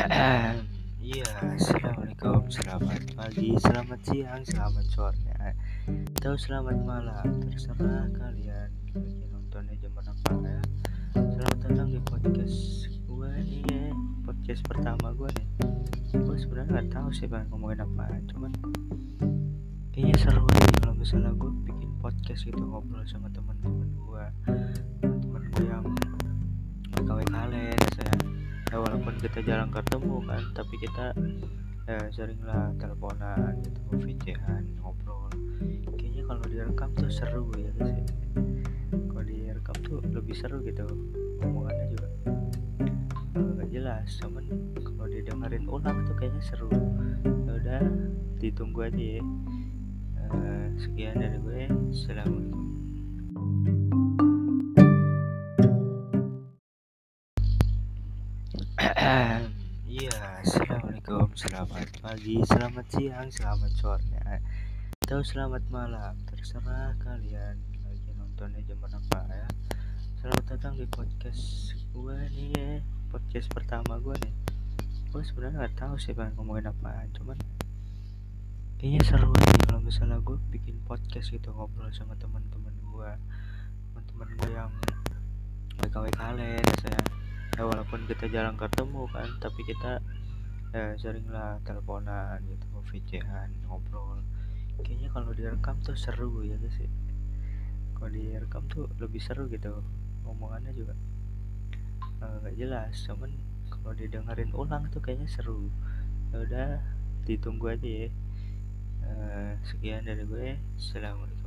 Iya, assalamualaikum, selamat pagi, selamat siang, selamat sore, atau selamat malam, terserah kalian lagi nontonnya jam berapa ya. Selamat datang di podcast gue nih, ya. podcast pertama gue nih. Gue sebenarnya nggak tahu sih pengen ngomongin apa, cuman kayaknya seru nih kalau misalnya gue bikin podcast gitu ngobrol sama teman-teman gue, kita jarang ketemu kan tapi kita ya sering lah teleponan gitu VC-an ngobrol. Kayaknya kalau direkam tuh seru ya ya. kalau direkam tuh lebih seru gitu omongannya juga. Nggak jelas cuman kalau didengerin ulang tuh kayaknya seru. Ya udah ditunggu aja ya. Uh, sekian dari gue. Assalamualaikum Iya, assalamualaikum, selamat pagi, selamat siang, selamat sore, atau selamat malam, terserah kalian lagi nontonnya jam berapa ya. Selamat datang di podcast gue nih ya, podcast pertama gue nih. Gue sebenarnya nggak tahu sih pengen ngomongin apa, cuman kayaknya seru nih kalau misalnya gue bikin podcast gitu ngobrol sama teman-teman gue, teman-teman gue yang pegawai kalian, saya ya walaupun kita jarang ketemu kan tapi kita ya sering lah teleponan gitu VC-an ngobrol. Kayaknya kalau direkam tuh seru ya guys ya kalau direkam tuh lebih seru gitu omongannya juga nggak uh, jelas. Cuman kalau didengerin ulang tuh kayaknya seru. Ya udah ditunggu aja ya. Uh, sekian dari gue. Assalamualaikum